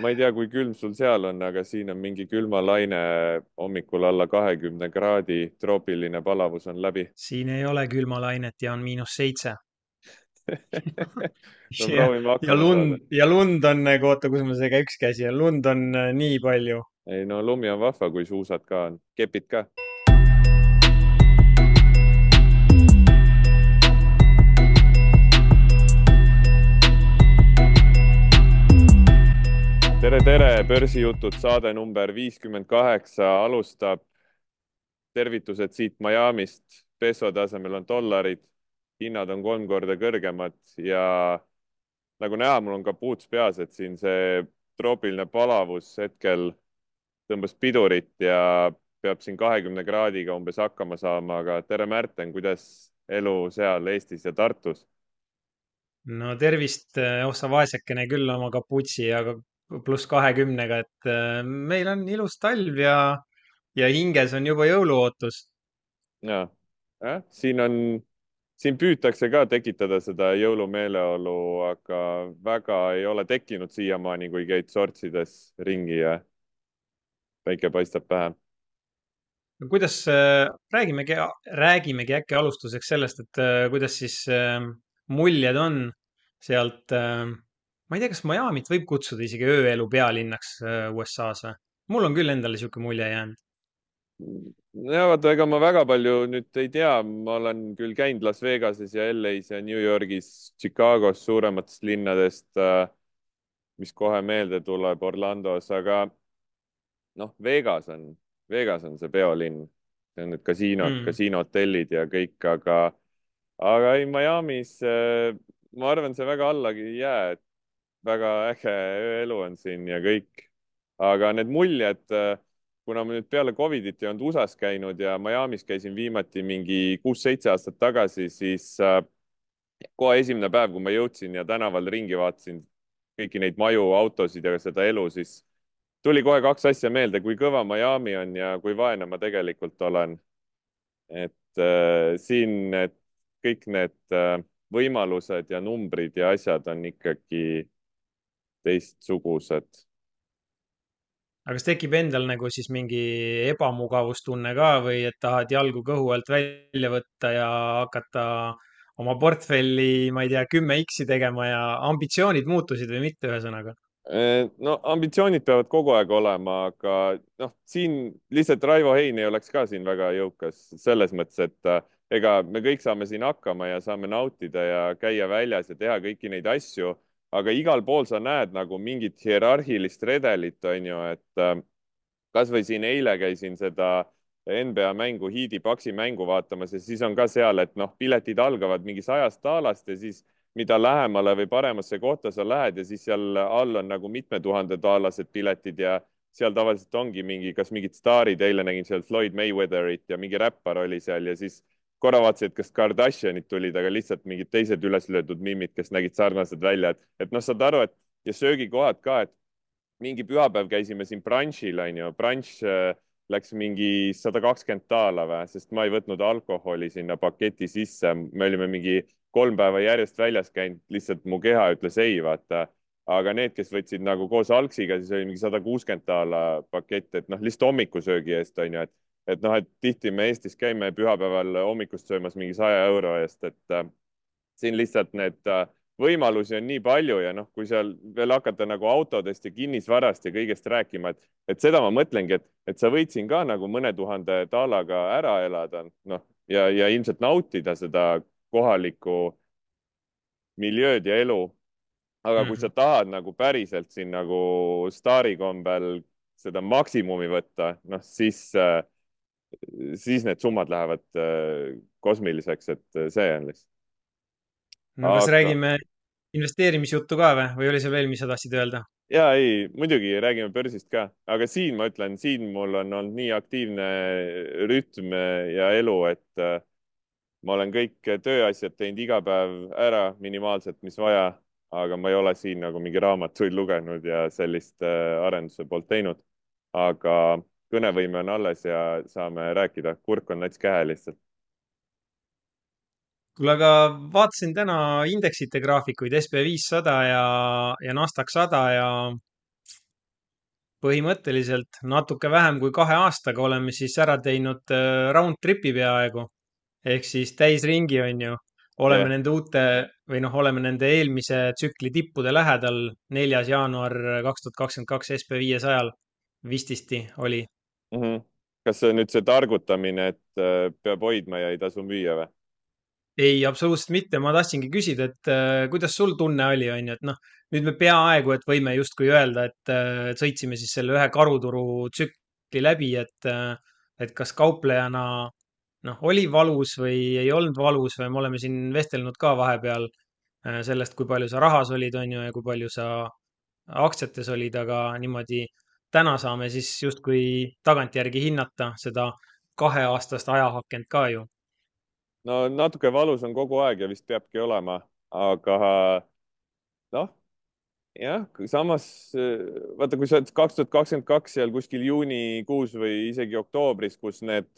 ma ei tea, kui külm sul seal on, aga siin on mingi külmalaine hommikul alla kahekümne kraadi, troopiline palavus on läbi. Siin ei ole külmalainet ja on miinus seitse. No ja, ja lund ja lund on nagu, oota, kus mul see üks käsi on, lund on äh, nii palju. ei no lumi on vahva, kui suusad ka on, kepid ka. Tere, tere, börsijutud, saade number viiskümmend kaheksa alustab. tervitused siit Miami'st, peso tasemel on dollarid, hinnad on kolm korda kõrgemad ja nagu näha, mul on kapuuts peas, et siin see troopiline palavus hetkel tõmbas pidurit ja peab siin kahekümne kraadiga umbes hakkama saama, aga tere, Märten, kuidas elu seal Eestis ja Tartus? no tervist, oh sa vaesekene küll oma kaputsi ja pluss kahekümnega, et äh, meil on ilus talv ja, ja hinges on juba jõuluootus. ja, jah, siin on, siin püütakse ka tekitada seda jõulumeeleolu, aga väga ei ole tekkinud siiamaani, kui käid sortsides ringi ja päike paistab pähe. kuidas äh,, räägimegi, räägimegi äkki alustuseks sellest, et äh, kuidas siis muljed on sealt äh, ma ei tea, kas Miami't võib kutsuda isegi ööelu pealinnaks äh, USA-s või? mul on küll endale sihuke mulje jäänud. ja vaata, ega ma väga palju nüüd ei tea, ma olen küll käinud Las Vegases ja LA-s ja New Yorgis, Chicagos, suurematest linnadest, äh, mis kohe meelde tuleb, Orlandos, aga noh, Vegas on, Vegas on see peolinn, see on need kasiinod mm., kasiinohotellid ja kõik, aga, aga ei, Miami's äh, ma arvan, see väga allagi ei jää, et väga äge ööelu on siin ja kõik. aga need muljed, kuna ma nüüd peale Covidit ei olnud USA-s käinud ja Miami's käisin viimati mingi kuus-seitse aastat tagasi, siis äh, kohe esimene päev, kui ma jõudsin ja tänaval ringi vaatasin kõiki neid maju, autosid ja seda elu, siis tuli kohe kaks asja meelde, kui kõva Miami on ja kui vaene ma tegelikult olen. et äh, siin need kõik need äh, võimalused ja numbrid ja asjad on ikkagi teistsugused. aga kas tekib endal nagu siis mingi ebamugavustunne ka või et tahad jalgu kõhu alt välja võtta ja hakata oma portfelli, ma ei tea, kümme X-i tegema ja ambitsioonid muutusid või mitte, ühesõnaga? no ambitsioonid peavad kogu aeg olema, aga noh, siin lihtsalt Raivo Hein ei oleks ka siin väga jõukas selles mõttes, et äh, ega me kõik saame siin hakkama ja saame nautida ja käia väljas ja teha kõiki neid asju aga igal pool sa näed nagu mingit hierarhilist redelit, on ju, et äh, kasvõi siin eile käisin seda NBA mängu, Heat'i Paxi mängu vaatamas ja siis on ka seal, et noh, piletid algavad mingi sajast daalast ja siis mida lähemale või paremasse kohta sa lähed ja siis seal all on nagu mitmetuhandedaalased piletid ja seal tavaliselt ongi mingi, kas mingid staarid, eile nägin seal Floyd Mayweatherit ja mingi räppar oli seal ja siis korra vaatasin, et kas Kardashianid tulid, aga lihtsalt mingid teised üles löödud mimmid, kes nägid sarnased välja, et, et noh, saad aru, et ja söögikohad ka, et mingi pühapäev käisime siin brunch'il onju, brunch äh, läks mingi sada kakskümmend daala või, sest ma ei võtnud alkoholi sinna paketi sisse, me olime mingi kolm päeva järjest väljas käinud, lihtsalt mu keha ütles ei, vaata. aga need, kes võtsid nagu koos algsiga, siis oli mingi sada kuuskümmend daala pakett, et noh, lihtsalt hommikusöögi eest onju, et et noh, et tihti me Eestis käime pühapäeval hommikust söömas mingi saja euro eest, et äh, siin lihtsalt need äh, võimalusi on nii palju ja noh, kui seal veel hakata nagu autodest ja kinnisvarast ja kõigest rääkima, et, et seda ma mõtlengi, et, et sa võid siin ka nagu mõne tuhande daalaga ära elada, noh, ja, ja ilmselt nautida seda kohalikku miljööd ja elu. aga kui -hmm. sa tahad nagu päriselt siin nagu staari kombel seda maksimumi võtta, noh siis äh, siis need summad lähevad äh, kosmiliseks, et äh, see on lihtsalt. no kas Aga... räägime investeerimisjuttu ka või, või oli see veel, mis sa tahtsid öelda? ja ei, muidugi räägime börsist ka, aga siin ma ütlen, siin mul on olnud nii aktiivne rütm ja elu, et äh, ma olen kõik tööasjad teinud iga päev ära minimaalselt, mis vaja, aga ma ei ole siin nagu mingi raamatuid lugenud ja sellist arenduse poolt teinud. aga kõnevõime on alles ja saame rääkida, kurk on nats käe lihtsalt. kuule, aga vaatasin täna indeksite graafikuid, SB viissada ja, ja NASDAQ sada ja põhimõtteliselt natuke vähem kui kahe aastaga oleme siis ära teinud äh, round trip'i peaaegu ehk siis täisringi on ju. oleme jah nende uute või noh, oleme nende eelmise tsükli tippude lähedal. neljas jaanuar kaks tuhat kakskümmend kaks SB viiesajal vististi oli. Mm. -hmm. kas see nüüd see targutamine, et äh, peab hoidma ja ei tasu müüa või? ei, absoluutselt mitte, ma tahtsingi küsida, et äh, kuidas sul tunne oli, on ju, et noh, nüüd me peaaegu, et võime justkui öelda, et äh, sõitsime siis selle ühe karuturu tsükli läbi, et äh,, et kas kauplejana noh, oli valus või ei olnud valus või me oleme siin vestelnud ka vahepeal äh, sellest, kui palju sa rahas olid, on ju, ja kui palju sa aktsiates olid, aga niimoodi täna saame siis justkui tagantjärgi hinnata seda kaheaastast ajaakent ka ju no natuke valus on kogu aeg ja vist peabki olema, aga noh, jah, samas vaata, kui sa oled kaks tuhat kakskümmend kaks seal kuskil juunikuus või isegi oktoobris, kus need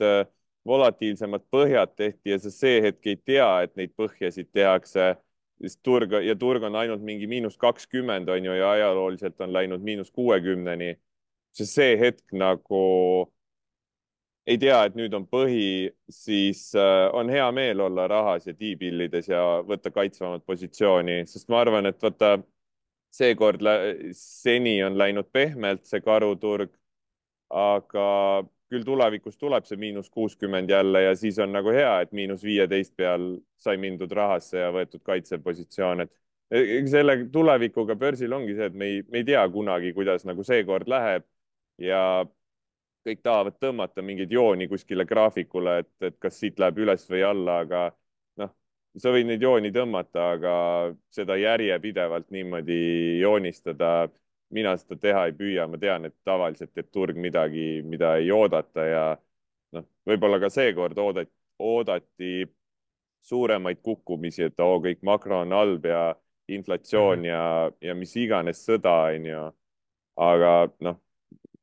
volatiilsemad põhjad tehti ja sa see hetk ei tea, et neid põhjasid tehakse, siis turg ja turg on ainult mingi miinus kakskümmend on ju ja ajalooliselt on läinud miinus kuuekümneni. See hetk nagu ei tea, et nüüd on põhi, siis äh, on hea meel olla rahas ja T-pillides ja võtta kaitsvamat positsiooni, sest ma arvan, et vaata, seekord seni on läinud pehmelt see karuturg, aga küll tulevikus tuleb see miinus kuuskümmend jälle ja siis on nagu hea, et miinus viieteist peal sai mindud rahasse ja võetud kaitsepositsioon, et selle tulevikuga börsil ongi see, et me ei, me ei tea kunagi, kuidas nagu seekord läheb ja kõik tahavad tõmmata mingeid jooni kuskile graafikule, et, et kas siit läheb üles või alla, aga noh, sa võid neid jooni tõmmata, aga seda järjepidevalt niimoodi joonistada, mina seda teha ei püüa, ma tean, et tavaliselt teeb turg midagi, mida ei oodata ja noh, võib-olla ka seekord oodati, oodati suuremaid kukkumisi, et oo, kõik makro on halb ja inflatsioon ja, ja mis iganes sõda, onju. aga noh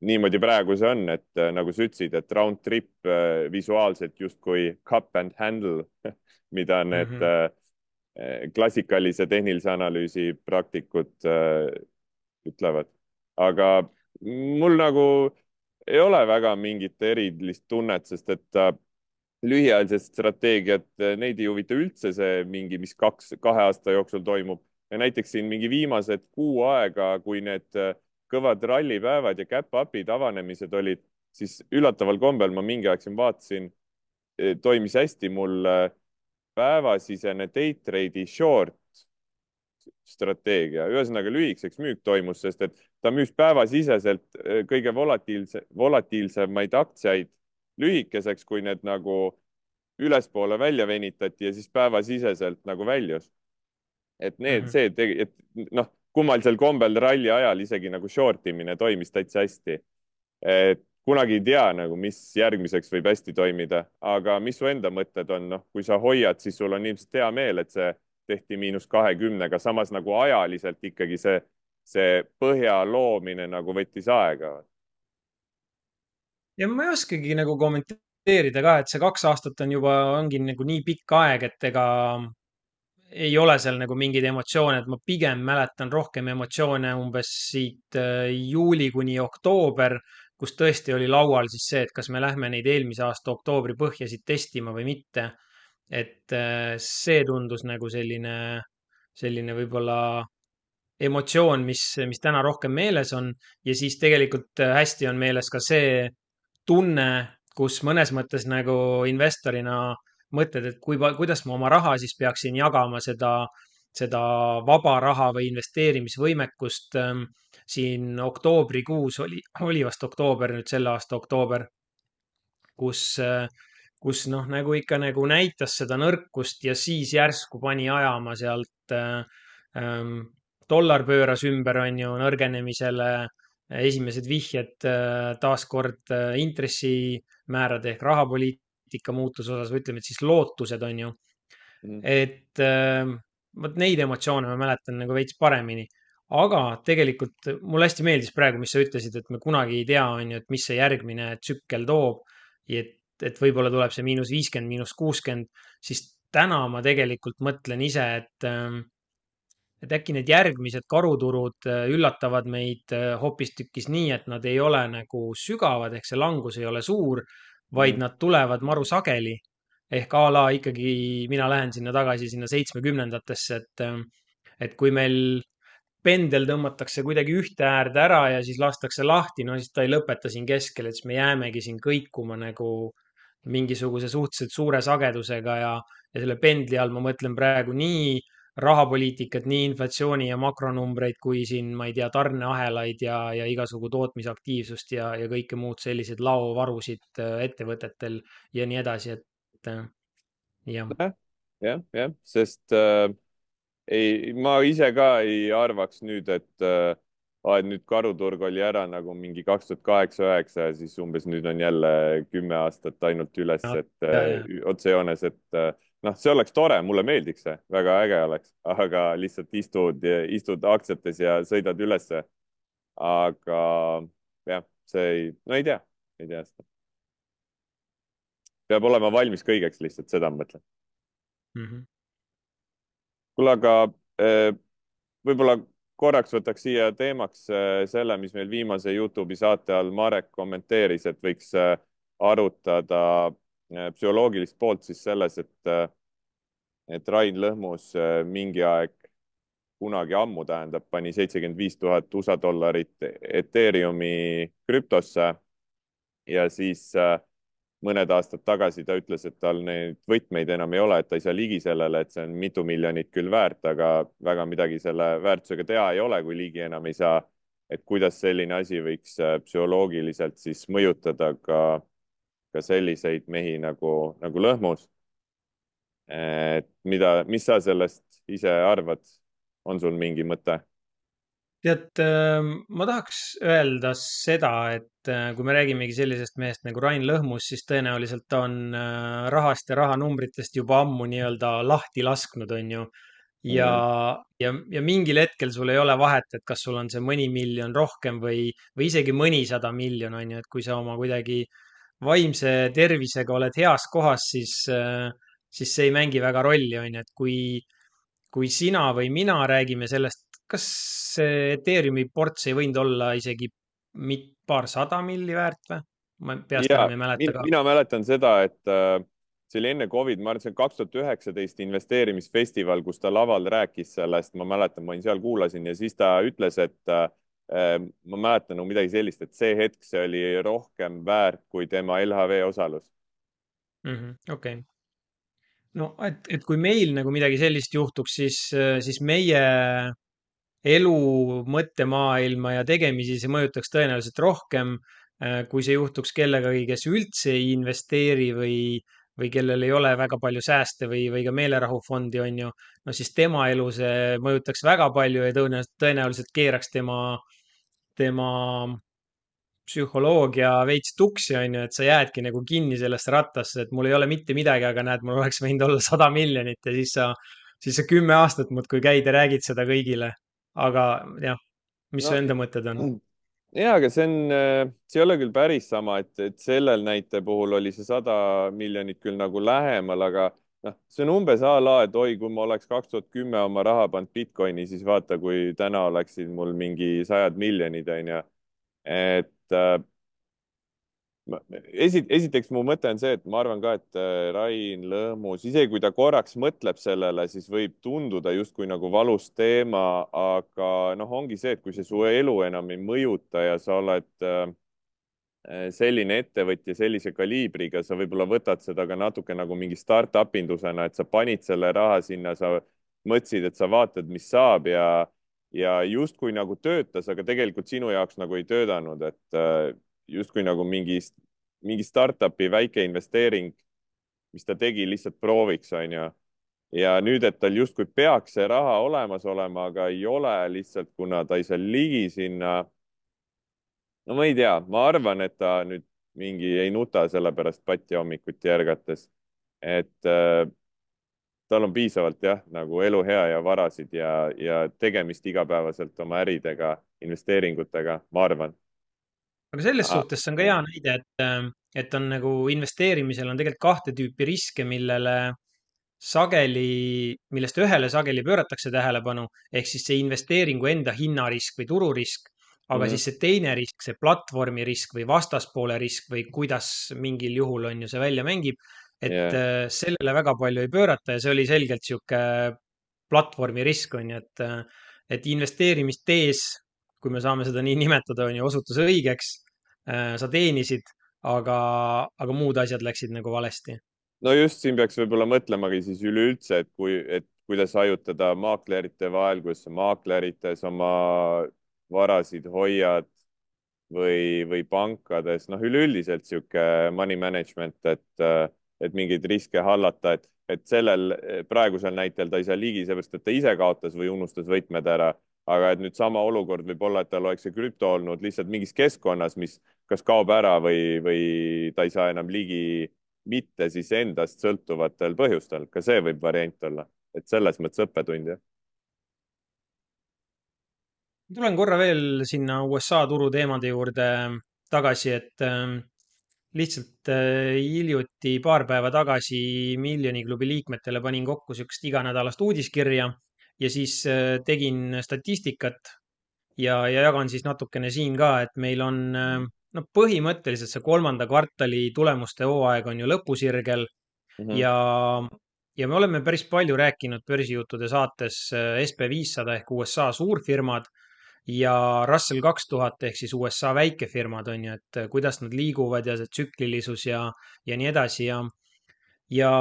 niimoodi praegu see on, et äh, nagu sa ütlesid, et round trip äh, visuaalselt justkui cup and handle, mida need mm -hmm. klassikalise tehnilise analüüsi praktikud ütlevad. aga mul nagu ei ole väga mingit erilist tunnet, sest et lühiajalised strateegiad, neid ei huvita üldse see mingi, mis kaks, kahe aasta jooksul toimub ja näiteks siin mingi viimased kuu aega, kui need äh, kõvad rallipäevad ja käpp-up'id, avanemised olid, siis üllataval kombel ma mingi aeg siin vaatasin, eh, toimis hästi mul eh, päevasisene day trade'i short strateegia, ühesõnaga lühikeseks müük toimus, sest et ta müüs päevasiseselt eh, kõige volatiilse, volatiilsemaid aktsiaid lühikeseks, kui need nagu ülespoole välja venitati ja siis päevasiseselt nagu väljus. et need mm, -hmm. see, et noh, kummalisel kombel ralli ajal isegi nagu short imine toimis täitsa hästi. et kunagi ei tea nagu, mis järgmiseks võib hästi toimida, aga mis su enda mõtted on, noh, kui sa hoiad, siis sul on ilmselt hea meel, et see tehti miinus kahekümnega, samas nagu ajaliselt ikkagi see, see põhja loomine nagu võttis aega. ja ma ei oskagi nagu kommenteerida ka, et see kaks aastat on juba, ongi nagu nii pikk aeg, et ega ei ole seal nagu mingeid emotsioone, et ma pigem mäletan rohkem emotsioone umbes siit äh, juuli kuni oktoober, kus tõesti oli laual siis see, et kas me lähme neid eelmise aasta oktoobri põhjasid testima või mitte. et äh, see tundus nagu selline, selline võib-olla emotsioon, mis, mis täna rohkem meeles on ja siis tegelikult äh, hästi on meeles ka see tunne, kus mõnes mõttes nagu investorina mõtted, et kui, kuidas ma oma raha siis peaksin jagama seda, seda vaba raha või investeerimisvõimekust. Ähm, siin oktoobrikuus oli, oli vast oktoober, nüüd selle aasta oktoober, kus, äh, kus noh, nagu ikka nagu näitas seda nõrkust ja siis järsku pani ajama sealt äh,. Ähm, dollar pööras ümber, on ju, nõrgenemisele esimesed vihjed äh, taaskord intressimäärade ehk rahapoliitika poliitika muutuse osas või ütleme, et siis lootused on ju mm.. et äh, vot neid emotsioone ma mäletan nagu veits paremini. aga tegelikult mulle hästi meeldis praegu, mis sa ütlesid, et me kunagi ei tea, on ju, et mis see järgmine tsükkel toob. et, et võib-olla tuleb see miinus viiskümmend, miinus kuuskümmend, siis täna ma tegelikult mõtlen ise, et äh, et äkki need järgmised karuturud äh, üllatavad meid äh, hoopistükkis nii, et nad ei ole nagu sügavad, ehk see langus ei ole suur, vaid mm. nad tulevad maru sageli. ehk a la ikkagi mina lähen sinna tagasi sinna seitsmekümnendatesse, et, äh, et kui meil pendel tõmmatakse kuidagi ühte äärde ära ja siis lastakse lahti, no siis ta ei lõpeta siin keskel, et siis me jäämegi siin kõikuma nagu mingisuguse suhteliselt suure sagedusega ja, ja selle pendli all ma mõtlen praegu nii rahapoliitikat, nii inflatsiooni ja makronumbreid kui siin, ma ei tea, tarneahelaid ja, ja igasugu tootmisaktiivsust ja, ja kõike muud selliseid laovarusid äh, ettevõtetel ja nii edasi, et äh, jah. jah, jah, jah, sest äh, ei, ma ise ka ei arvaks nüüd, et äh, et nüüd karuturg oli ära nagu mingi kaks tuhat kaheksa, üheksa ja siis umbes nüüd on jälle kümme aastat ainult üles, et äh, otsejoones, et äh, noh, see oleks tore, mulle meeldiks see, väga äge oleks, aga lihtsalt istud, istud aktsiates ja sõidad ülesse. aga jah, see ei, no ei tea, ei tea seda. peab olema valmis kõigeks lihtsalt, seda ma mõtlen mm -hmm kuule, aga eh, võib-olla korraks võtaks siia teemaks eh, selle, mis meil viimase Youtube'i saate all Marek kommenteeris, et võiks eh, arutada psühholoogilist poolt siis selles, et, et Rain Lõhmus mingi aeg, kunagi ammu tähendab, pani seitsekümmend viis tuhat USA dollarit Ethereumi krüptosse ja siis äh, mõned aastad tagasi ta ütles, et tal neid võtmeid enam ei ole, et ta ei saa ligi sellele, et see on mitu miljonit küll väärt, aga väga midagi selle väärtusega teha ei ole, kui ligi enam ei saa. et kuidas selline asi võiks äh, psühholoogiliselt siis mõjutada ka, ka selliseid mehi nagu, nagu Lõhmus. Et mida, mis sa sellest ise arvad? on sul mingi mõte? tead, ähm, ma tahaks öelda seda, et äh, kui me räägimegi sellisest mehest nagu Rain Lõhmus, siis tõenäoliselt ta on äh, rahast ja rahanumbritest juba ammu nii-öelda lahti lasknud, on ju. ja mm., ja, ja mingil hetkel sul ei ole vahet, et kas sul on see mõni miljon rohkem või, või isegi mõnisada miljon, on ju, et kui sa oma kuidagi vaimse tervisega oled heas kohas, siis, äh, siis see ei mängi väga rolli, on ju, et kui, kui sina või mina räägime sellest, kas see Ethereumi ports ei võinud olla isegi mit-, paarsada milli väärt või? ma peast enam ei mäleta mina, ka. mina mäletan seda, et äh, see oli enne Covid, ma arvan, see on kaks tuhat üheksateist investeerimisfestival, kus ta laval rääkis sellest, ma mäletan, ma olin seal, kuulasin ja siis ta ütles, et äh, ma mäletan nagu midagi sellist, et see hetk, see oli rohkem väärt kui tema LHV osalus -hmm,. okei. No et, et kui meil nagu midagi sellist juhtuks, siis, siis meie elu, mõttemaailma ja tegemisi see mõjutaks tõenäoliselt rohkem, äh, kui see juhtuks kellegagi, kes üldse ei investeeri või, või kellel ei ole väga palju sääste või, või ka meelerahufondi, on ju. no siis tema elu see mõjutaks väga palju ja tõenäoliselt, tõenäoliselt keeraks tema, tema psühholoogia veits tuksi, on ju, et sa jäädki nagu kinni sellesse rattasse, et mul ei ole mitte midagi, aga näed, mul oleks võinud olla sada miljonit ja siis sa, siis sa kümme aastat muudkui käid ja räägid seda kõigile aga jah, mis no, su enda mõtted on? ja, aga see on, äh, see ei ole küll päris sama, et, et sellel näite puhul oli see sada miljonit küll nagu lähemal, aga noh, see on umbes a la, et oi, kui ma oleks kaks tuhat kümme oma raha pannud Bitcoini, siis vaata, kui täna oleksid mul mingi sajad miljonid, onju. Et äh, esi-, esiteks mu mõte on see, et ma arvan ka, et äh, Rain Lõhmus, isegi kui ta korraks mõtleb sellele, siis võib tunduda justkui nagu valus teema, aga noh, ongi see, et kui see su elu enam ei mõjuta ja sa oled äh, selline ettevõtja sellise kaliibriga, sa võib-olla võtad seda ka natuke nagu mingi startup indusena, et sa panid selle raha sinna, sa mõtlesid, et sa vaatad, mis saab ja ja justkui nagu töötas, aga tegelikult sinu jaoks nagu ei töötanud, et äh, justkui nagu mingi, mingi startup'i väike investeering, mis ta tegi lihtsalt prooviks, onju. ja nüüd, et tal justkui peaks see raha olemas olema, aga ei ole lihtsalt, kuna ta ei saa ligi sinna. no ma ei tea, ma arvan, et ta nüüd mingi ei nuta sellepärast patti hommikuti ärgates. et äh, tal on piisavalt jah, nagu elu hea ja varasid ja, ja tegemist igapäevaselt oma äridega, investeeringutega, ma arvan aga selles suhtes see on ka hea näide, et, ähm, et on nagu investeerimisel on tegelikult kahte tüüpi riske, millele, sageli, millest ühele sageli pööratakse tähelepanu, ehk siis see investeeringu enda hinnarisk või tururisk, aga mm. siis see teine risk, see platvormi risk või vastaspoole risk või kuidas mingil juhul on ju see välja mängib, et yeah. äh, sellele väga palju ei pöörata ja see oli selgelt sihuke platvormi risk on ju, et, äh, et investeerimist tees, kui me saame seda nii nimetada, on ju, osutus õigeks. Äh, sa teenisid, aga, aga muud asjad läksid nagu valesti no just siin peaks võib-olla mõtlemagi siis üleüldse, et kui, et kuidas hajutada maaklerite vahel, kuidas sa maaklerites oma varasid hoiad või, või pankades, noh, üleüldiselt sihuke money management, et, et mingeid riske hallata, et, et sellel praegusel näitel ta ei saa ligi, seepärast et ta ise kaotas või unustas võtmed ära. aga et nüüd sama olukord võib olla, et tal oleks see krüpto olnud lihtsalt mingis keskkonnas, mis kas kaob ära või, või ta ei saa enam ligi mitte siis endast sõltuvatel põhjustel, ka see võib variant olla, et selles mõttes õppetund jah. tulen korra veel sinna USA turu teemade juurde tagasi, et äh, lihtsalt äh, hiljuti, paar päeva tagasi Miljoni klubi liikmetele panin kokku niisugust iganädalast uudiskirja ja siis äh, tegin statistikat ja, ja jagan siis natukene siin ka, et meil on äh, no põhimõtteliselt see kolmanda kvartali tulemuste hooaeg on ju lõpusirgel mm -hmm. ja, ja me oleme päris palju rääkinud börsijuttude saates äh, SB viissada ehk USA suurfirmad ja Russell kaks tuhat ehk siis USA väikefirmad on ju, et äh, kuidas nad liiguvad ja see tsüklilisus ja, ja nii edasi ja, ja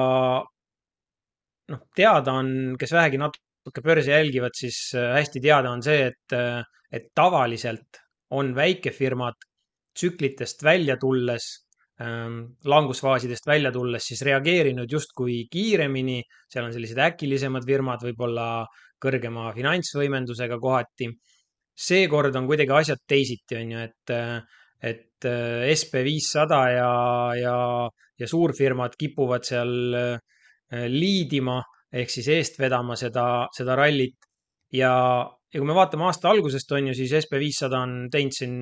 noh, teada on, kes vähegi natuke börsi jälgivad, siis äh, hästi teada on see, et, et tavaliselt on väikefirmad tsüklitest välja tulles, ähm, langusfaasidest välja tulles, siis reageerinud justkui kiiremini. seal on sellised äkilisemad firmad, võib-olla kõrgema finantsvõimendusega kohati. Seekord on kuidagi asjad teisiti, on ju, et, et äh, SB viissada ja, ja, ja suurfirmad kipuvad seal äh, liidima ehk siis eest vedama seda, seda rallit ja, ja kui me vaatame aasta algusest, on ju, siis SB viissada on teinud siin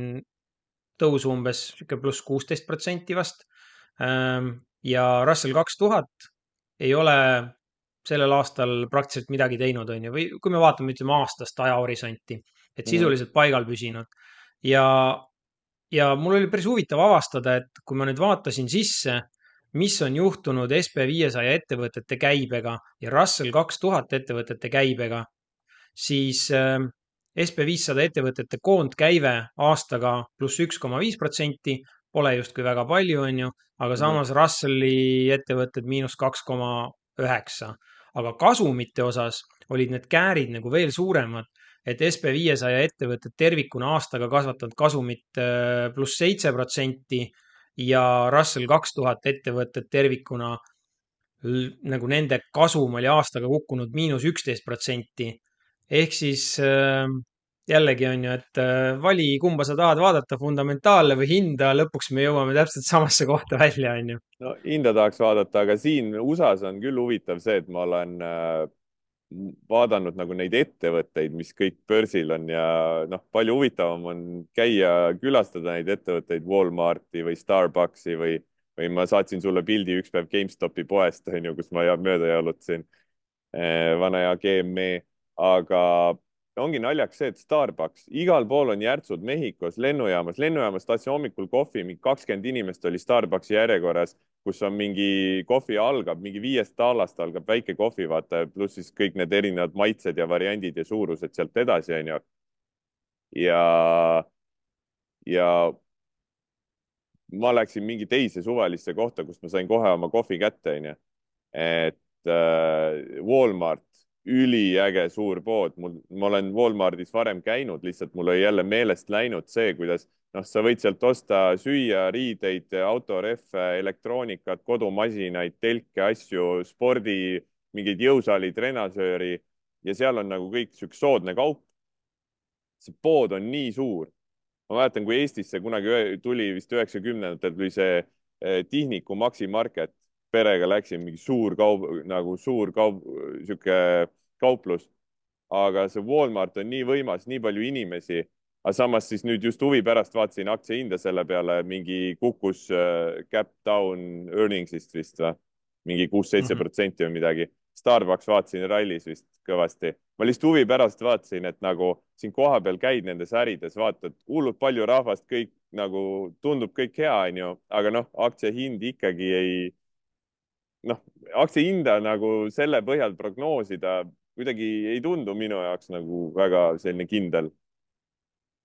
tõusu umbes sihuke pluss kuusteist protsenti vast. Ehm, ja Russell kaks tuhat ei ole sellel aastal praktiliselt midagi teinud, on ju, või kui me vaatame, ütleme aastast ajahorisonti, et mhm. sisuliselt paigal püsinud ja, ja mul oli päris huvitav avastada, et kui ma nüüd vaatasin sisse, mis on juhtunud SB viiesaja ettevõtete käibega ja Russell kaks tuhat ettevõtete käibega, siis äh, SB viissada ettevõtete koondkäive aastaga pluss üks koma viis protsenti, pole justkui väga palju, on ju, aga mhm. samas Russelli ettevõtted miinus kaks koma üheksa. aga kasumite osas olid need käärid nagu veel suuremad, et SB viiesaja ettevõtted tervikuna aastaga kasvatanud kasumit äh, pluss seitse protsenti ja Russell kaks tuhat ettevõtted tervikuna nagu nende kasum oli aastaga kukkunud miinus üksteist protsenti ehk siis äh, jällegi on ju, et äh, vali, kumba sa tahad vaadata, fundamentaale või hinda, lõpuks me jõuame täpselt samasse kohta välja, on ju. no hinda tahaks vaadata, aga siin USA-s on küll huvitav see, et ma olen vaadanud nagu neid ettevõtteid, mis kõik börsil on ja noh, palju huvitavam on käia, külastada neid ettevõtteid Walmarti või Starbucksi või, või ma saatsin sulle pildi üks päev GameStopi poest, on ju, kus ma mööda jalutasin, vana hea GME aga ongi naljakas see, et Starbucks, igal pool on järtsud Mehhikos lennujaamas, lennujaamas tahtsin hommikul kohvi, mingi kakskümmend inimest oli Starbucksi järjekorras, kus on mingi kohvi algab, mingi viiest taalast algab väike kohvi, vaata, pluss siis kõik need erinevad maitsed ja variandid ja suurused sealt edasi, onju. ja, ja ma läksin mingi teise suvalisse kohta, kust ma sain kohe oma kohvi kätte, onju. et äh, Walmart üliäge suur pood, mul, ma olen Walmartis varem käinud, lihtsalt mul oli jälle meelest läinud see, kuidas noh, sa võid sealt osta süüa, riideid, autorehve, elektroonikat, kodumasinaid, telke, asju, spordi, mingeid jõusaali, treenažööri ja seal on nagu kõik sihuke soodne kaup. see pood on nii suur. ma mäletan, kui Eestisse kunagi tuli vist üheksakümnendatel tuli see eh, Tihniku Maxi Market perega läksin, mingi suur kaup, nagu suur kaup, sihuke kauplus. aga see Walmart on nii võimas, nii palju inimesi, aga samas siis nüüd just huvi pärast vaatasin aktsia hinda selle peale, mingi kukkus uh, cap down earnings'ist vist või, mingi kuus-seitse protsenti või midagi Starbucks vaatasin rallis vist kõvasti. ma lihtsalt huvi pärast vaatasin, et nagu siin kohapeal käid nendes ärides, vaatad hullult palju rahvast, kõik nagu tundub kõik hea, onju, aga noh, aktsia hind ikkagi ei, noh, aktsia hinda nagu selle põhjal prognoosida kuidagi ei tundu minu jaoks nagu väga selline kindel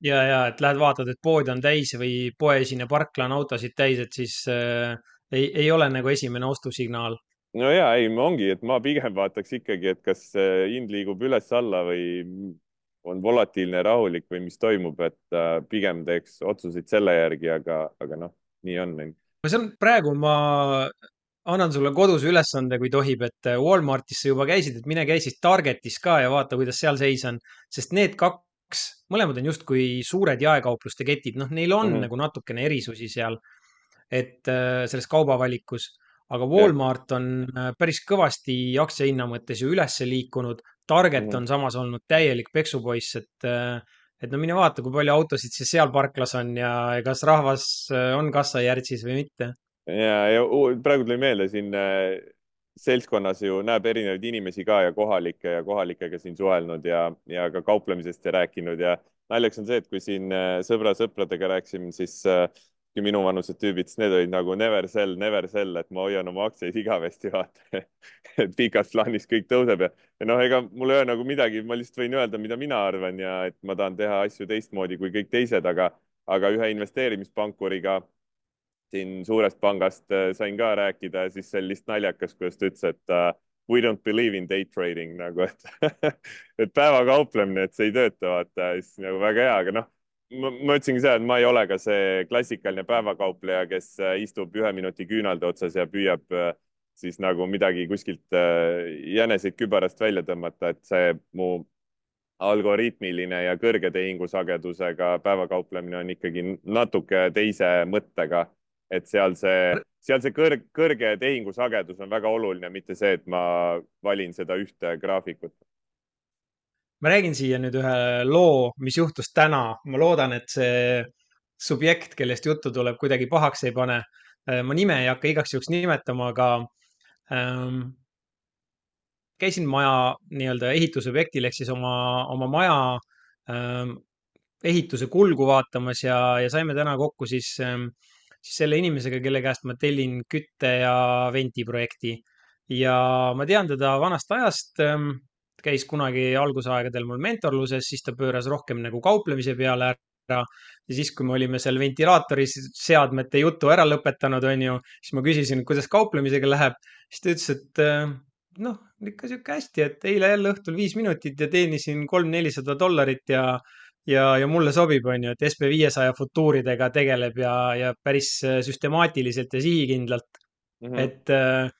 ja, ja et lähed vaatad, et pood on täis või poeesine parkla on autosid täis, et siis äh, ei, ei ole nagu esimene ostusignaal. no ja ei, ongi, et ma pigem vaataks ikkagi, et kas hind liigub üles-alla või on volatiilne, rahulik või mis toimub, et äh, pigem teeks otsuseid selle järgi, aga, aga noh, nii on. see on praegu ma annan sulle koduse ülesande, kui tohib, et Walmartis sa juba käisid, et mine käi siis Targetis ka ja vaata, kuidas seal seis on, sest need kaks mõlemad on justkui suured jaekaupluste ketid, noh, neil on mm -hmm. nagu natukene erisusi seal, et äh, selles kaubavalikus, aga Walmart on äh, päris kõvasti aktsiahinna mõttes ju üles liikunud. Target mm -hmm. on samas olnud täielik peksupoiss, et äh, et no mine vaata, kui palju autosid siis seal parklas on ja, ja kas rahvas on kassajärtsis või mitte. Ja, ja praegu tuli meelde siin seltskonnas ju näeb erinevaid inimesi ka ja kohalikke ja kohalikega siin suhelnud ja, ja ka kauplemisest ja rääkinud ja naljaks on see, et kui siin äh, sõbra-sõpradega rääkisime, siis äh, minuvanused tüübid, siis need olid nagu never sell, never sell, et ma hoian oma aktsiaid igavesti, vaata et pikas plaanis kõik tõuseb ja, ja noh, ega mul ei ole nagu midagi, ma lihtsalt võin öelda, mida mina arvan ja et ma tahan teha asju teistmoodi kui kõik teised, aga, aga ühe investeerimispankuriga siin suurest pangast äh, sain ka rääkida siis see oli lihtsalt naljakas, kuidas ta ütles, et uh, we don't believe in day trading nagu, et et päevakauplemine, et see ei tööta, vaata, siis nagu väga hea, aga noh, ma ütlesingi seda, et ma ei ole ka see klassikaline päevakaupleja, kes äh, istub ühe minuti küünalde otsas ja püüab siis nagu midagi kuskilt jäneseid kübarast välja tõmmata, et see mu algoritmiline ja kõrge tehingusagedusega päevakauplemine on ikkagi natuke teise mõttega et seal see, seal see kõrg, kõrge tehingusagedus on väga oluline, mitte see, et ma valin seda ühte graafikut. ma räägin siia nüüd ühe loo, mis juhtus täna. ma loodan, et see subjekt, kellest juttu tuleb, kuidagi pahaks ei pane. Äh, ma nime ei hakka igaks juhuks nimetama, aga ähm, käisin maja nii-öelda ehitusobjektil ehk siis oma, oma maja ähm, ehituse kulgu vaatamas ja, ja saime täna kokku siis ähm, siis selle inimesega, kelle käest ma tellin kütte ja ventiprojekti. ja ma tean teda vanast ajast, ähm, käis kunagi algusaegadel mul mentorluses, siis ta pööras rohkem nagu kauplemise peale ära. ja siis, kui me olime seal ventilaatori seadmete jutu ära lõpetanud, on ju, siis ma küsisin, kuidas kauplemisega läheb, siis ta ütles, et äh, noh, ikka sihuke hästi, et eile jälle õhtul viis minutit ja teenisin kolm-nelisada dollarit ja ja, ja mulle sobib, on ju, et SB viiesaja futuuridega tegeleb ja, ja päris äh, süstemaatiliselt ja sihikindlalt mm. -hmm. et, äh,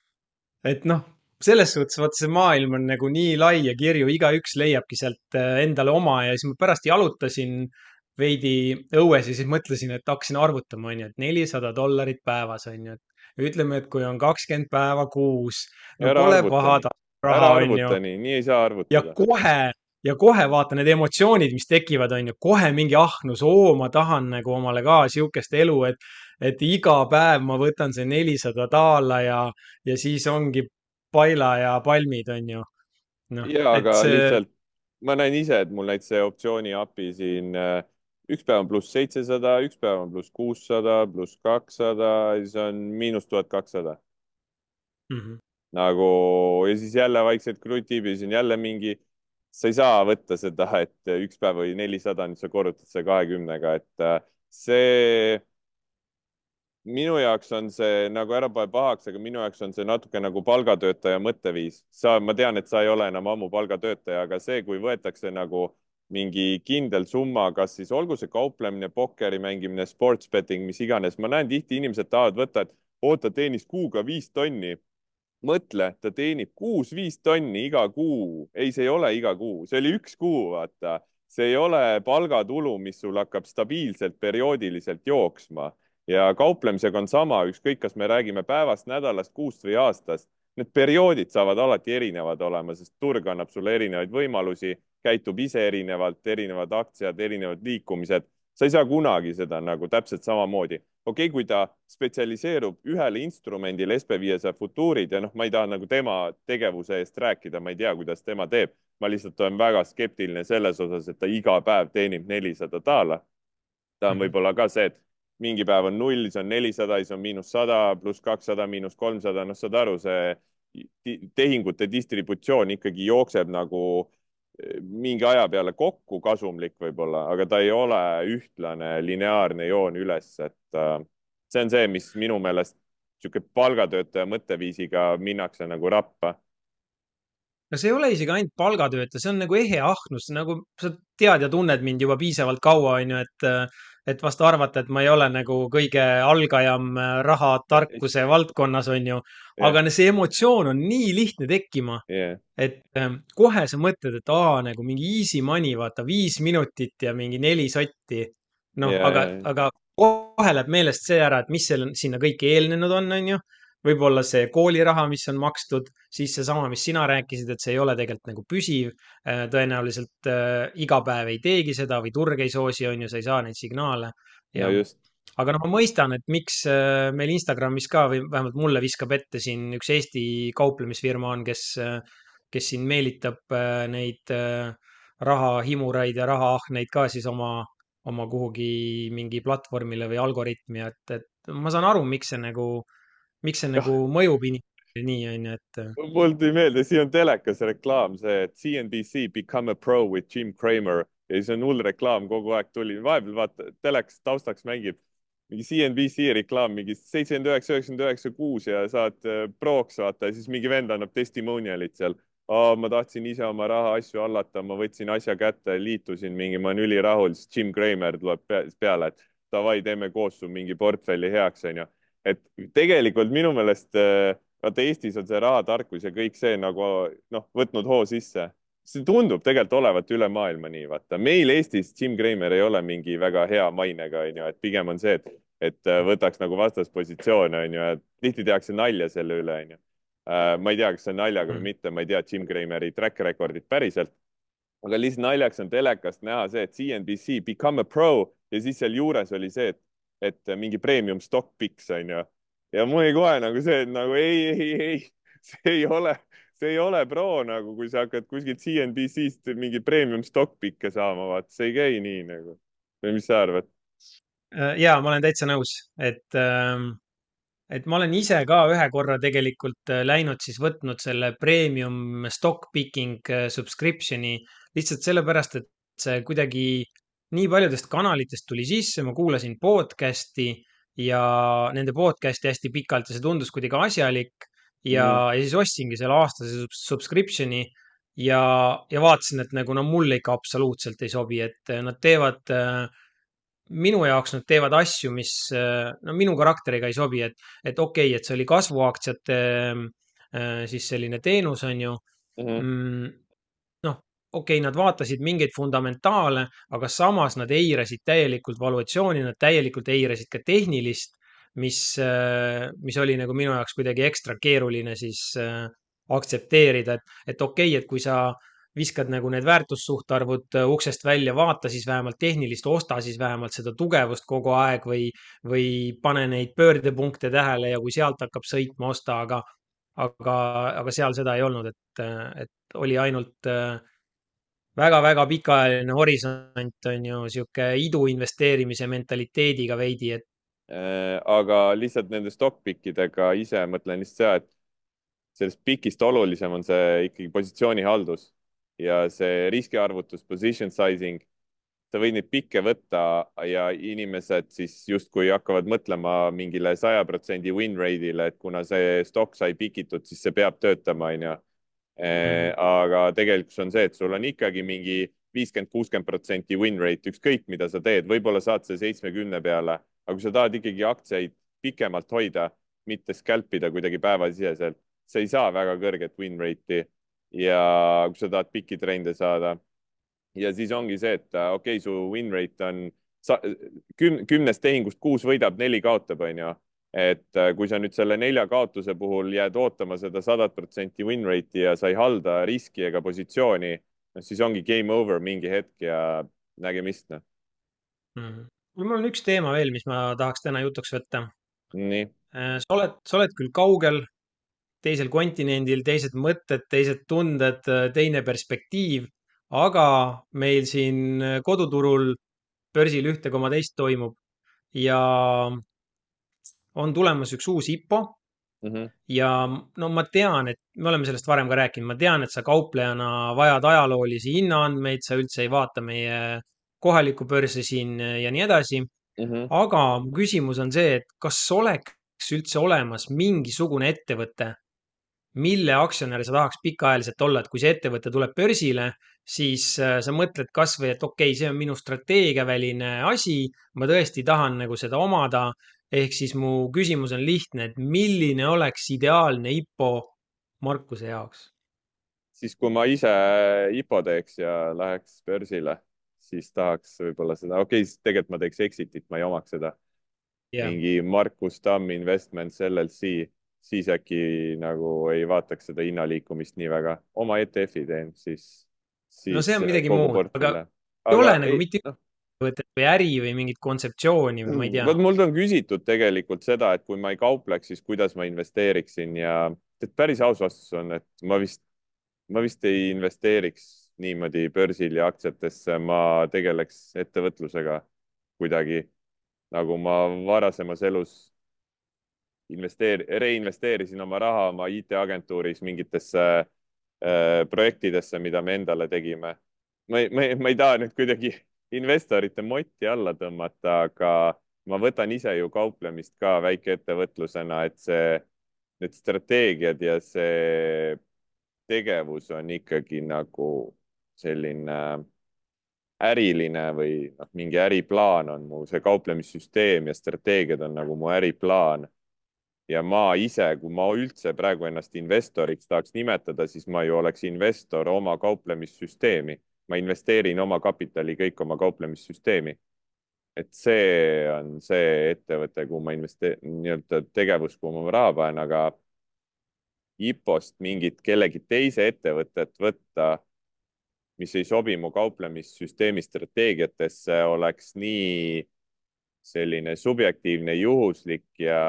et noh, selles suhtes vaata see maailm on nagu nii lai ja kirju, igaüks leiabki sealt äh, endale oma ja siis ma pärast jalutasin veidi õues ja siis mõtlesin, et hakkasin arvutama, on ju, et nelisada dollarit päevas, on ju, et ütleme, et kui on kakskümmend päeva kuus, no pole paha raha, on ju. nii ei saa arvutada. ja kohe ja kohe vaata need emotsioonid, mis tekivad, on ju, kohe mingi ahnus, oo, ma tahan nagu omale ka sihukest elu, et, et iga päev ma võtan see nelisada daala ja, ja siis ongi paila ja palmid, on ju no,. ja, aga see... lihtsalt ma näen ise, et mul näiteks see optsiooni API siin äh, üks päev on pluss seitsesada, üks päev on pluss kuussada, pluss kakssada, siis on miinus tuhat kakssada. Mhm. nagu ja siis jälle vaikselt krutib ja siis on jälle mingi sa ei saa võtta seda, et üks päev oli nelisada, nüüd sa korrutad selle kahekümnega, et äh, see minu jaoks on see nagu ära pane pahaks, aga minu jaoks on see natuke nagu palgatöötaja mõtteviis. sa, ma tean, et sa ei ole enam ammu palgatöötaja, aga see, kui võetakse nagu mingi kindel summa, kas siis olgu see kauplemine, pokkeri mängimine, sports betting, mis iganes, ma näen tihti inimesed tahavad võtta, et oota, teenis kuuga viis tonni mõtle, ta teenib kuus-viis tonni iga kuu. ei, see ei ole iga kuu, see oli üks kuu, vaata. see ei ole palgatulu, mis sul hakkab stabiilselt perioodiliselt jooksma ja kauplemisega on sama, ükskõik, kas me räägime päevast, nädalast, kuust või aastast. Need perioodid saavad alati erinevad olema, sest turg annab sulle erinevaid võimalusi, käitub ise erinevalt, erinevad aktsiad, erinevad liikumised. sa ei saa kunagi seda nagu täpselt samamoodi okei okay,, kui ta spetsialiseerub ühele instrumendile, SB500 futuurid ja noh, ma ei taha nagu tema tegevuse eest rääkida, ma ei tea, kuidas tema teeb. ma lihtsalt olen väga skeptiline selles osas, et ta iga päev teenib nelisada daala. ta on Mhm. võib-olla ka see, et mingi päev on null, siis on nelisada, siis on miinus sada, pluss kakssada, miinus kolmsada, noh, saad aru, see tehingute distributsioon ikkagi jookseb nagu mingi aja peale kokku kasumlik võib-olla, aga ta ei ole ühtlane lineaarne joon üles, et äh, see on see, mis minu meelest niisugune palgatöötaja mõtteviisiga minnakse nagu rappa. No see ei ole isegi ainult palgatöötaja, see on nagu ehe ahnus, nagu sa tead ja tunned mind juba piisavalt kaua, onju, et et vast arvata, et ma ei ole nagu kõige algajam rahatarkuse valdkonnas, onju. aga see emotsioon on nii lihtne tekkima yeah., et ähm, kohe sa mõtled, et aa, nagu mingi easy money, vaata viis minutit ja mingi neli sotti. noh Yeah, aga yeah., aga kohe läheb meelest see ära, et mis seal sinna kõik eelnenud on, onju. Võib-olla see kooliraha, mis on makstud, siis seesama, mis sina rääkisid, et see ei ole tegelikult nagu püsiv. tõenäoliselt äh, iga päev ei teegi seda või turg ei soosi, onju, sa ei saa neid signaale. ja no just, aga noh, ma mõistan, et miks äh, meil Instagramis ka või vähemalt mulle viskab ette siin üks Eesti kauplemisfirma on, kes, kes siin meelitab äh, neid äh, rahahimuraid ja rahaahneid ka siis oma, oma kuhugi mingi platvormile või algoritmi, et, et ma saan aru, miks see nagu, miks see nagu mõjub inimesele nii, onju, et mul tuli meelde, siin on telekas reklaam, see, et CNBC Become a pro with Jim Cramer. Ja siis on hull reklaam kogu aeg tuli, vahepeal vaata telekas taustaks mängib mingi CNBC reklaam, mingi seitsekümmend üheksa, üheksakümmend üheksa kuus ja saad äh, proks vaata. Ja siis mingi vend annab testimonial'it seal. ma tahtsin ise oma rahaasju hallata, ma võtsin asja kätte, liitusin mingi, ma olen ülirahul, siis Jim Cramer tuleb peale, et davai, teeme koos su mingi portfelli heaks, onju. Et tegelikult minu meelest äh, vaata Eestis on see rahatarkus ja kõik see nagu noh, võtnud hoo sisse. see tundub tegelikult olevat üle maailma nii, vaata meil Eestis Jim Cramer ei ole mingi väga hea mainega, onju, et pigem on see, et, et äh, võtaks nagu vastaspositsioone, onju, et tihti tehakse nalja selle üle, onju. ma ei tea, kas see on naljaga või mitte, ma ei tea Jim Crameri track record'it päriselt. aga lihtsalt naljaks on telekast näha see, et CNBC become a pro ja siis seal juures oli see, et, et mingi premium stock picks onju ja mul oli kohe nagu see, et nagu ei, ei, ei, see ei ole, see ei ole pro nagu, kui sa hakkad kuskilt CNBC-st mingi premium stock pick'e saama, vaat see ei käi nii nagu. või mis sa arvad? Äh, ja ma olen täitsa nõus, et, et ma olen ise ka ühe korra tegelikult äh, läinud siis võtnud selle premium stock picking äh, subscription'i lihtsalt sellepärast, et see kuidagi nii paljudest kanalitest tuli sisse, ma kuulasin podcast'i ja nende podcast'i hästi pikalt ja see tundus kuidagi asjalik. Ja mm, ja siis ostsingi selle aastase subscription'i ja, ja vaatasin, et nagu no mulle ikka absoluutselt ei sobi, et nad teevad äh, minu jaoks nad teevad asju, mis no minu karakteriga ei sobi, et, et okei okay,, et see oli kasvuaktsiate siis selline teenus, on ju. Mm -hmm.. Okei okay,, nad vaatasid mingeid fundamentaale, aga samas nad eirasid täielikult valuatsiooni, nad täielikult eirasid ka tehnilist, mis, mis oli nagu minu jaoks kuidagi ekstra keeruline siis aktsepteerida, et, et okei okay,, et kui sa viskad nagu need väärtussuhtarvud uksest välja, vaata siis vähemalt tehnilist, osta siis vähemalt seda tugevust kogu aeg või, või pane neid pöördepunkte tähele ja kui sealt hakkab sõitma, osta, aga, aga, aga seal seda ei olnud, et, et oli ainult väga-väga pikaajaline horisont on ju sihuke idu investeerimise mentaliteediga veidi, et. aga lihtsalt nende stock-pickidega ise mõtlen lihtsalt seda, et sellest pikist olulisem on see ikkagi positsioonihaldus ja see riskiarvutus, position sizing. sa võid neid pikke võtta ja inimesed siis justkui hakkavad mõtlema mingile saja protsendi win rate'ile, et kuna see stock sai pikitud, siis see peab töötama, onju. Aga tegelikkus on see, et sul on ikkagi mingi viiskümmend, kuuskümmend protsenti win rate, ükskõik mida sa teed, võib-olla saad selle seitsmekümne peale, aga kui sa tahad ikkagi aktsiaid pikemalt hoida, mitte scalpida kuidagi päevasiseselt, sa ei saa väga kõrget win rate'i ja kui sa tahad pikki trende saada. ja siis ongi see, et okei okay,, su win rate on küm, kümnest tehingust kuus võidab, neli kaotab, onju. Et kui sa nüüd selle nelja kaotuse puhul jääd ootama seda sadat protsenti win rate'i ja sa ei halda riski ega positsiooni, noh siis ongi game over mingi hetk ja nägemist, noh mm. mul on üks teema veel, mis ma tahaks täna jutuks võtta. nii Äh, sa oled, sa oled küll kaugel, teisel kontinendil, teised mõtted, teised tunded, teine perspektiiv, aga meil siin koduturul börsil ühte koma teist toimub ja on tulemas üks uus IPO mm. -hmm. ja no ma tean, et me oleme sellest varem ka rääkinud, ma tean, et sa kauplejana vajad ajaloolisi hinnaandmeid, sa üldse ei vaata meie kohalikku börsi siin ja nii edasi. Mm -hmm. aga mu küsimus on see, et kas oleks üldse olemas mingisugune ettevõte, mille aktsionär sa tahaks pikaajaliselt olla, et kui see ettevõte tuleb börsile, siis sa mõtled kasvõi, et okei okay,, see on minu strateegiaväline asi, ma tõesti tahan nagu seda omada ehk siis mu küsimus on lihtne, et milline oleks ideaalne IPO Markuse jaoks? siis, kui ma ise IPO teeks ja läheks börsile, siis tahaks võib-olla seda, okei okay,, tegelikult ma teeks exit'it, ma ei omaks seda yeah.. mingi Markus Tamm Investments LLC, siis äkki nagu ei vaataks seda hinnaliikumist nii väga. oma ETF-i teen, siis, siis. no see on midagi muud, aga ei ole nagu mitte no ettevõtet või äri või mingit kontseptsiooni või ma ei tea. vot mult on küsitud tegelikult seda, et kui ma ei kaupleks, siis kuidas ma investeeriksin ja et päris aus vastus on, et ma vist, ma vist ei investeeriks niimoodi börsil ja aktsiatesse, ma tegeleks ettevõtlusega kuidagi nagu ma varasemas elus investeer-, reinvesteerisin oma raha oma IT-agentuuris mingitesse äh, projektidesse, mida me endale tegime. ma ei, ma ei, ma ei taha nüüd kuidagi investorite motti alla tõmmata, aga ma võtan ise ju kauplemist ka väikeettevõtlusena, et see, need strateegiad ja see tegevus on ikkagi nagu selline äriline või noh, mingi äriplaan on mu see kauplemissüsteem ja strateegiad on nagu mu äriplaan. ja ma ise, kui ma üldse praegu ennast investoriks tahaks nimetada, siis ma ju oleks investor oma kauplemissüsteemi ma investeerin oma kapitali kõik oma kauplemissüsteemi. et see on see ettevõte, kuhu ma investeerin, nii-öelda tegevus, kuhu ma raha panen, aga IPO-st mingit kellegi teise ettevõtet võtta, mis ei sobi mu kauplemissüsteemi strateegiatesse, oleks nii selline subjektiivne, juhuslik ja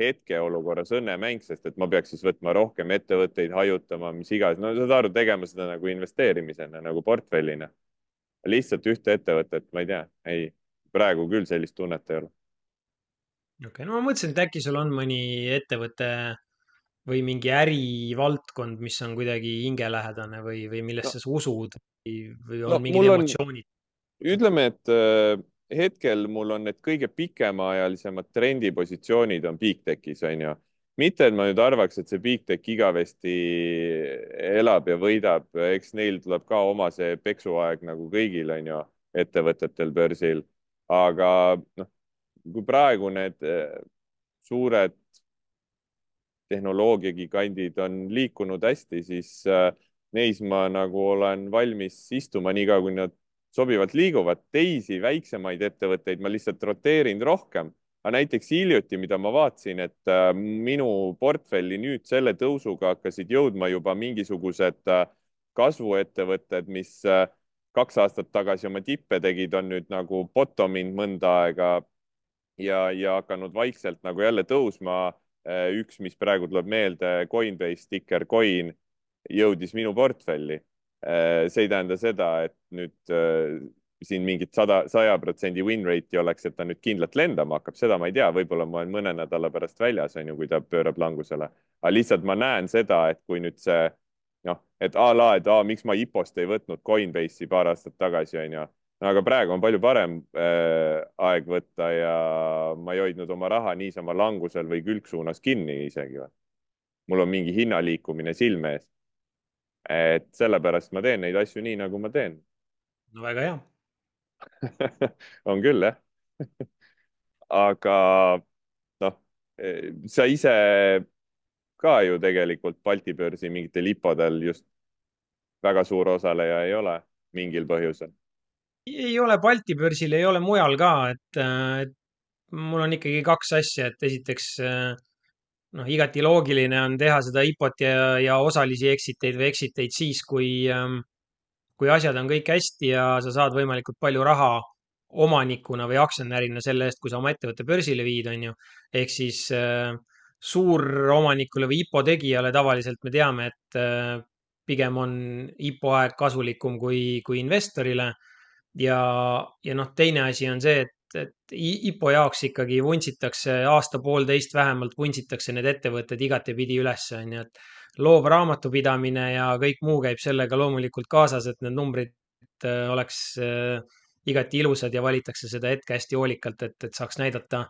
hetkeolukorras õnnemäng, sest et ma peaks siis võtma rohkem ettevõtteid, hajutama, mis iganes, no saad aru, tegema seda nagu investeerimisena, nagu portfellina. lihtsalt ühte ettevõtet, ma ei tea, ei, praegu küll sellist tunnet ei ole. okei okay,, no ma mõtlesin, et äkki sul on mõni ettevõte või mingi ärivaldkond, mis on kuidagi hingelähedane või, või millesse no. sa usud või, või on no, mingid emotsioonid? ütleme, et äh, hetkel mul on need kõige pikemaajalisemad trendipositsioonid on Big Techis on ju. mitte, et ma nüüd arvaks, et see Big Tech igavesti elab ja võidab, eks neil tuleb ka oma see peksuaeg nagu kõigil on ju, ettevõtetel börsil. aga noh, kui praegu need eh, suured tehnoloogiagigandid on liikunud hästi, siis äh, neis ma nagu olen valmis istuma niikaua, kui nad sobivalt liiguvad. teisi väiksemaid ettevõtteid ma lihtsalt roteerin rohkem. aga näiteks hiljuti, mida ma vaatasin, et äh, minu portfelli nüüd selle tõusuga hakkasid jõudma juba mingisugused äh, kasvuettevõtted, mis äh, kaks aastat tagasi oma tippe tegid, on nüüd nagu bottom inud mõnda aega ja, ja hakanud vaikselt nagu jälle tõusma. üks, mis praegu tuleb meelde, Coinbase, ticker coin, jõudis minu portfelli see ei tähenda seda, et nüüd äh, siin mingit sada, saja protsendi win rate'i oleks, et ta nüüd kindlalt lendama hakkab, seda ma ei tea, võib-olla ma olen mõne nädala pärast väljas, on ju, kui ta pöörab langusele. aga lihtsalt ma näen seda, et kui nüüd see noh, et a la, et aa, miks ma IPO-st ei võtnud Coinbase'i paar aastat tagasi, on ju. aga praegu on palju parem äh, aeg võtta ja ma ei hoidnud oma raha niisama langusel või külgsuunas kinni isegi. mul on mingi hinnaliikumine silme ees et sellepärast ma teen neid asju nii, nagu ma teen. no väga hea on küll, jah aga noh, sa ise ka ju tegelikult Balti börsi mingitel IPO-del just väga suur osaleja ei ole mingil põhjusel. ei ole Balti börsil, ei ole mujal ka, et, et mul on ikkagi kaks asja, et esiteks äh, noh, igati loogiline on teha seda IPO-t ja, ja osalisi exit eid või exit eid siis, kui, ähm, kui asjad on kõik hästi ja sa saad võimalikult palju raha omanikuna või aktsionärina selle eest, kui sa oma ettevõtte börsile viid, on ju. ehk siis äh, suuromanikule või IPO tegijale tavaliselt me teame, et äh, pigem on IPO aeg kasulikum kui, kui investorile. ja, ja noh, teine asi on see, et, et IPO jaoks ikkagi vuntsitakse aasta-poolteist vähemalt vuntsitakse need ettevõtted igatepidi üles, on ju, et loov raamatupidamine ja kõik muu käib sellega loomulikult kaasas, et need numbrid äh, oleks äh, igati ilusad ja valitakse seda hetke hästi hoolikalt, et, et saaks näidata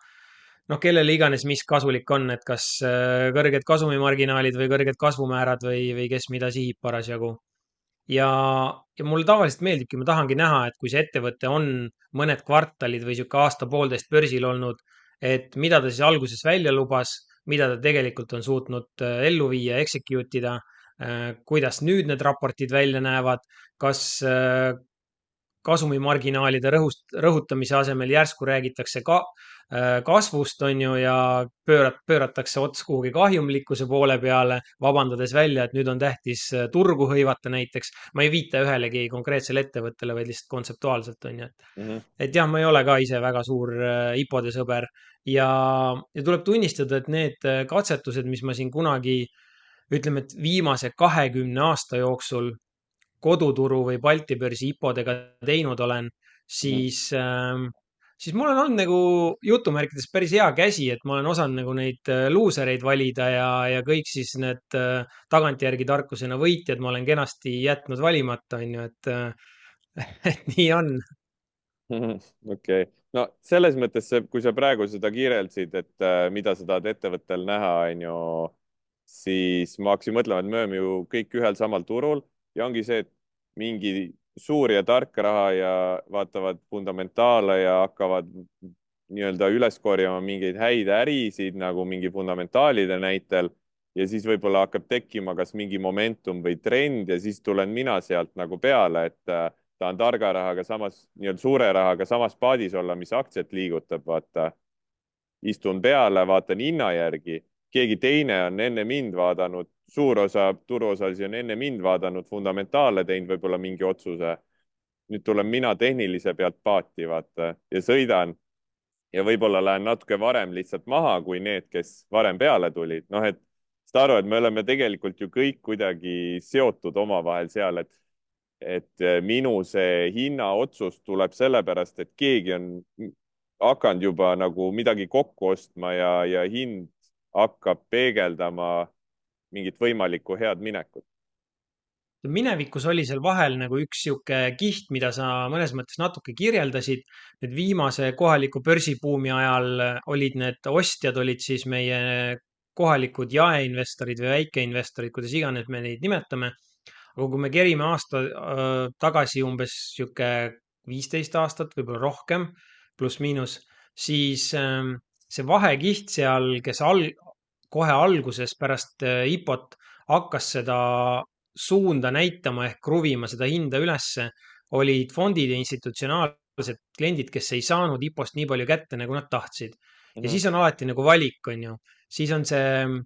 noh, kellele iganes, mis kasulik on, et kas äh, kõrged kasumimarginaalid või kõrged kasvumäärad või, või kes mida sihib parasjagu. Ja, ja mulle tavaliselt meeldibki, ma tahangi näha, et kui see ettevõte on mõned kvartalid või sihuke aasta-poolteist börsil olnud, et mida ta siis alguses välja lubas, mida ta tegelikult on suutnud äh, ellu viia, execute ida, äh, kuidas nüüd need raportid välja näevad, kas kasumimarginaalide rõhust, rõhutamise asemel järsku räägitakse ka äh, kasvust, on ju, ja pöörat-, pööratakse ots kuhugi kahjumlikkuse poole peale, vabandades välja, et nüüd on tähtis äh, turgu hõivata näiteks. ma ei viita ühelegi konkreetsele ettevõttele, vaid lihtsalt kontseptuaalselt, on ju, et mm. -hmm. et jah, ma ei ole ka ise väga suur äh, IPO-de sõber ja, ja tuleb tunnistada, et need katsetused, mis ma siin kunagi ütleme, et viimase kahekümne aasta jooksul koduturu või Balti börsi IPO-dega teinud olen, siis mm., siis mul on olnud nagu jutumärkides päris hea käsi, et ma olen osanud nagu neid äh, luusereid valida ja, ja kõik siis need äh, tagantjärgi tarkusena võitjad ma olen kenasti jätnud valimata, on ju, et, et nii on. okei, no selles mõttes, kui sa praegu seda kirjeldasid, et mida sa tahad ettevõttel näha, on ju, siis ma hakkasin mõtlema, et me oleme ju kõik ühel samal turul ja ongi see, et mingi suur ja tark raha ja vaatavad fundamentaale ja hakkavad nii-öelda üles korjama mingeid häid ärisid nagu mingi fundamentaalide näitel ja siis võib-olla hakkab tekkima kas mingi momentum või trend ja siis tulen mina sealt nagu peale, et äh, tahan targa rahaga samas, nii-öelda suure rahaga samas paadis olla, mis aktsiat liigutab, vaata. istun peale, vaatan hinna järgi, keegi teine on enne mind vaadanud suur osa turuosalisi on enne mind vaadanud fundamentaale, teinud võib-olla mingi otsuse. nüüd tulen mina tehnilise pealt paati, vaata, ja sõidan ja võib-olla lähen natuke varem lihtsalt maha kui need, kes varem peale tulid. noh, et saad aru, et me oleme tegelikult ju kõik kuidagi seotud omavahel seal, et et minu see hinnaotsus tuleb sellepärast, et keegi on hakanud juba nagu midagi kokku ostma ja, ja hind hakkab peegeldama mingit võimalikku head minekut? minevikus oli seal vahel nagu üks sihuke kiht, mida sa mõnes mõttes natuke kirjeldasid. nüüd viimase kohaliku börsibuumi ajal olid need ostjad olid siis meie kohalikud jaeinvestorid või väikeinvestorid, kuidas iganes me neid nimetame. aga kui me kerime aasta äh, tagasi umbes sihuke viisteist aastat, võib-olla rohkem, pluss-miinus, siis äh, see vahekiht seal, kes al-, kohe alguses pärast äh, IPO-t hakkas seda suunda näitama ehk kruvima seda hinda ülesse, olid fondid ja institutsionaalsed kliendid, kes ei saanud IPO-st nii palju kätte, nagu nad tahtsid. ja mm -hmm. siis on alati nagu valik, on ju, siis on see Äh,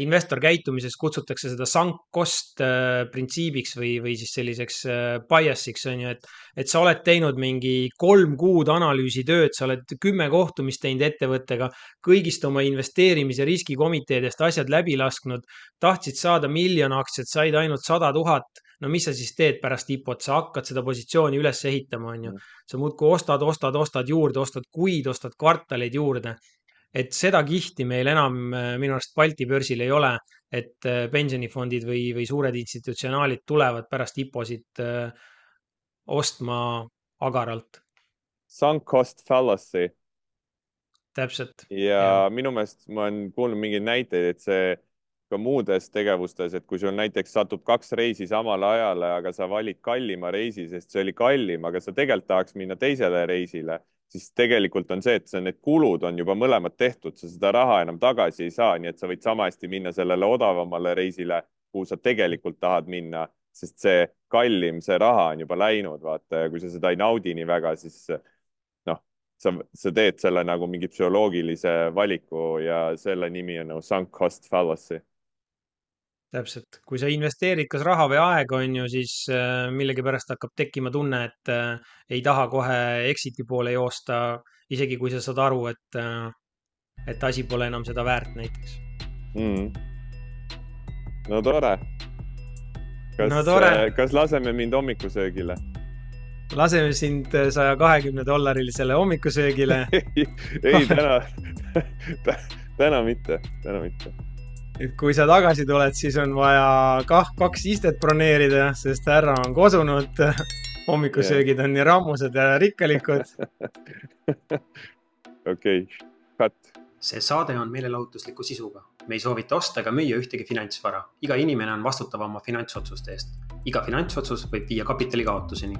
investor käitumises kutsutakse seda sunk cost äh, printsiibiks või, või siis selliseks äh, bias'iks on ju, et, et sa oled teinud mingi kolm kuud analüüsitööd, sa oled kümme kohtumist teinud ettevõttega, kõigist oma investeerimise riskikomiteedest asjad läbi lasknud, tahtsid saada miljon aktsiat, said ainult sada tuhat no mis sa siis teed pärast IPO-t, sa hakkad seda positsiooni üles ehitama, on ju. Mm. sa muudkui ostad, ostad, ostad juurde, ostad kuid, ostad kvartaleid juurde et seda kihti meil enam äh, minu arust Balti börsil ei ole, et äh, pensionifondid või, või suured institutsionaalid tulevad pärast IPO-sid äh, ostma agaralt. Sunk cost fallacy. täpselt. ja, ja minu meelest ma olen kuulnud mingeid näiteid, et see ka muudes tegevustes, et kui sul näiteks satub kaks reisi samale ajale, aga sa valid kallima reisi, sest see oli kallim, aga sa tegelikult tahaks minna teisele reisile siis tegelikult on see, et see, need kulud on juba mõlemad tehtud, sa seda raha enam tagasi ei saa, nii et sa võid sama hästi minna sellele odavamale reisile, kuhu sa tegelikult tahad minna, sest see kallim, see raha on juba läinud, vaata, ja kui sa seda ei naudi nii väga, siis noh, sa, sa teed selle nagu mingi psühholoogilise valiku ja selle nimi on nagu sunk cost fallacy täpselt, kui sa investeerid kas raha või aega, on ju, siis äh, millegipärast hakkab tekkima tunne, et äh, ei taha kohe exit'i poole joosta, isegi kui sa saad aru, et äh, et asi pole enam seda väärt näiteks mm.. no tore. kas no, kas laseme mind hommikusöögile? laseme sind saja kahekümne dollarilisele hommikusöögile ei, täna täna mitte, täna mitte. Et kui sa tagasi tuled, siis on vaja kah kaks istet broneerida, sest härra on kosunud. hommikusöögid yeah. on nii rammusad ja rikkalikud. okei, cut. see saade on meelelahutusliku sisuga. me ei soovita osta ega müüa ühtegi finantsvara. iga inimene on vastutav oma finantsotsuste eest. iga finantsotsus võib viia kapitali kaotuseni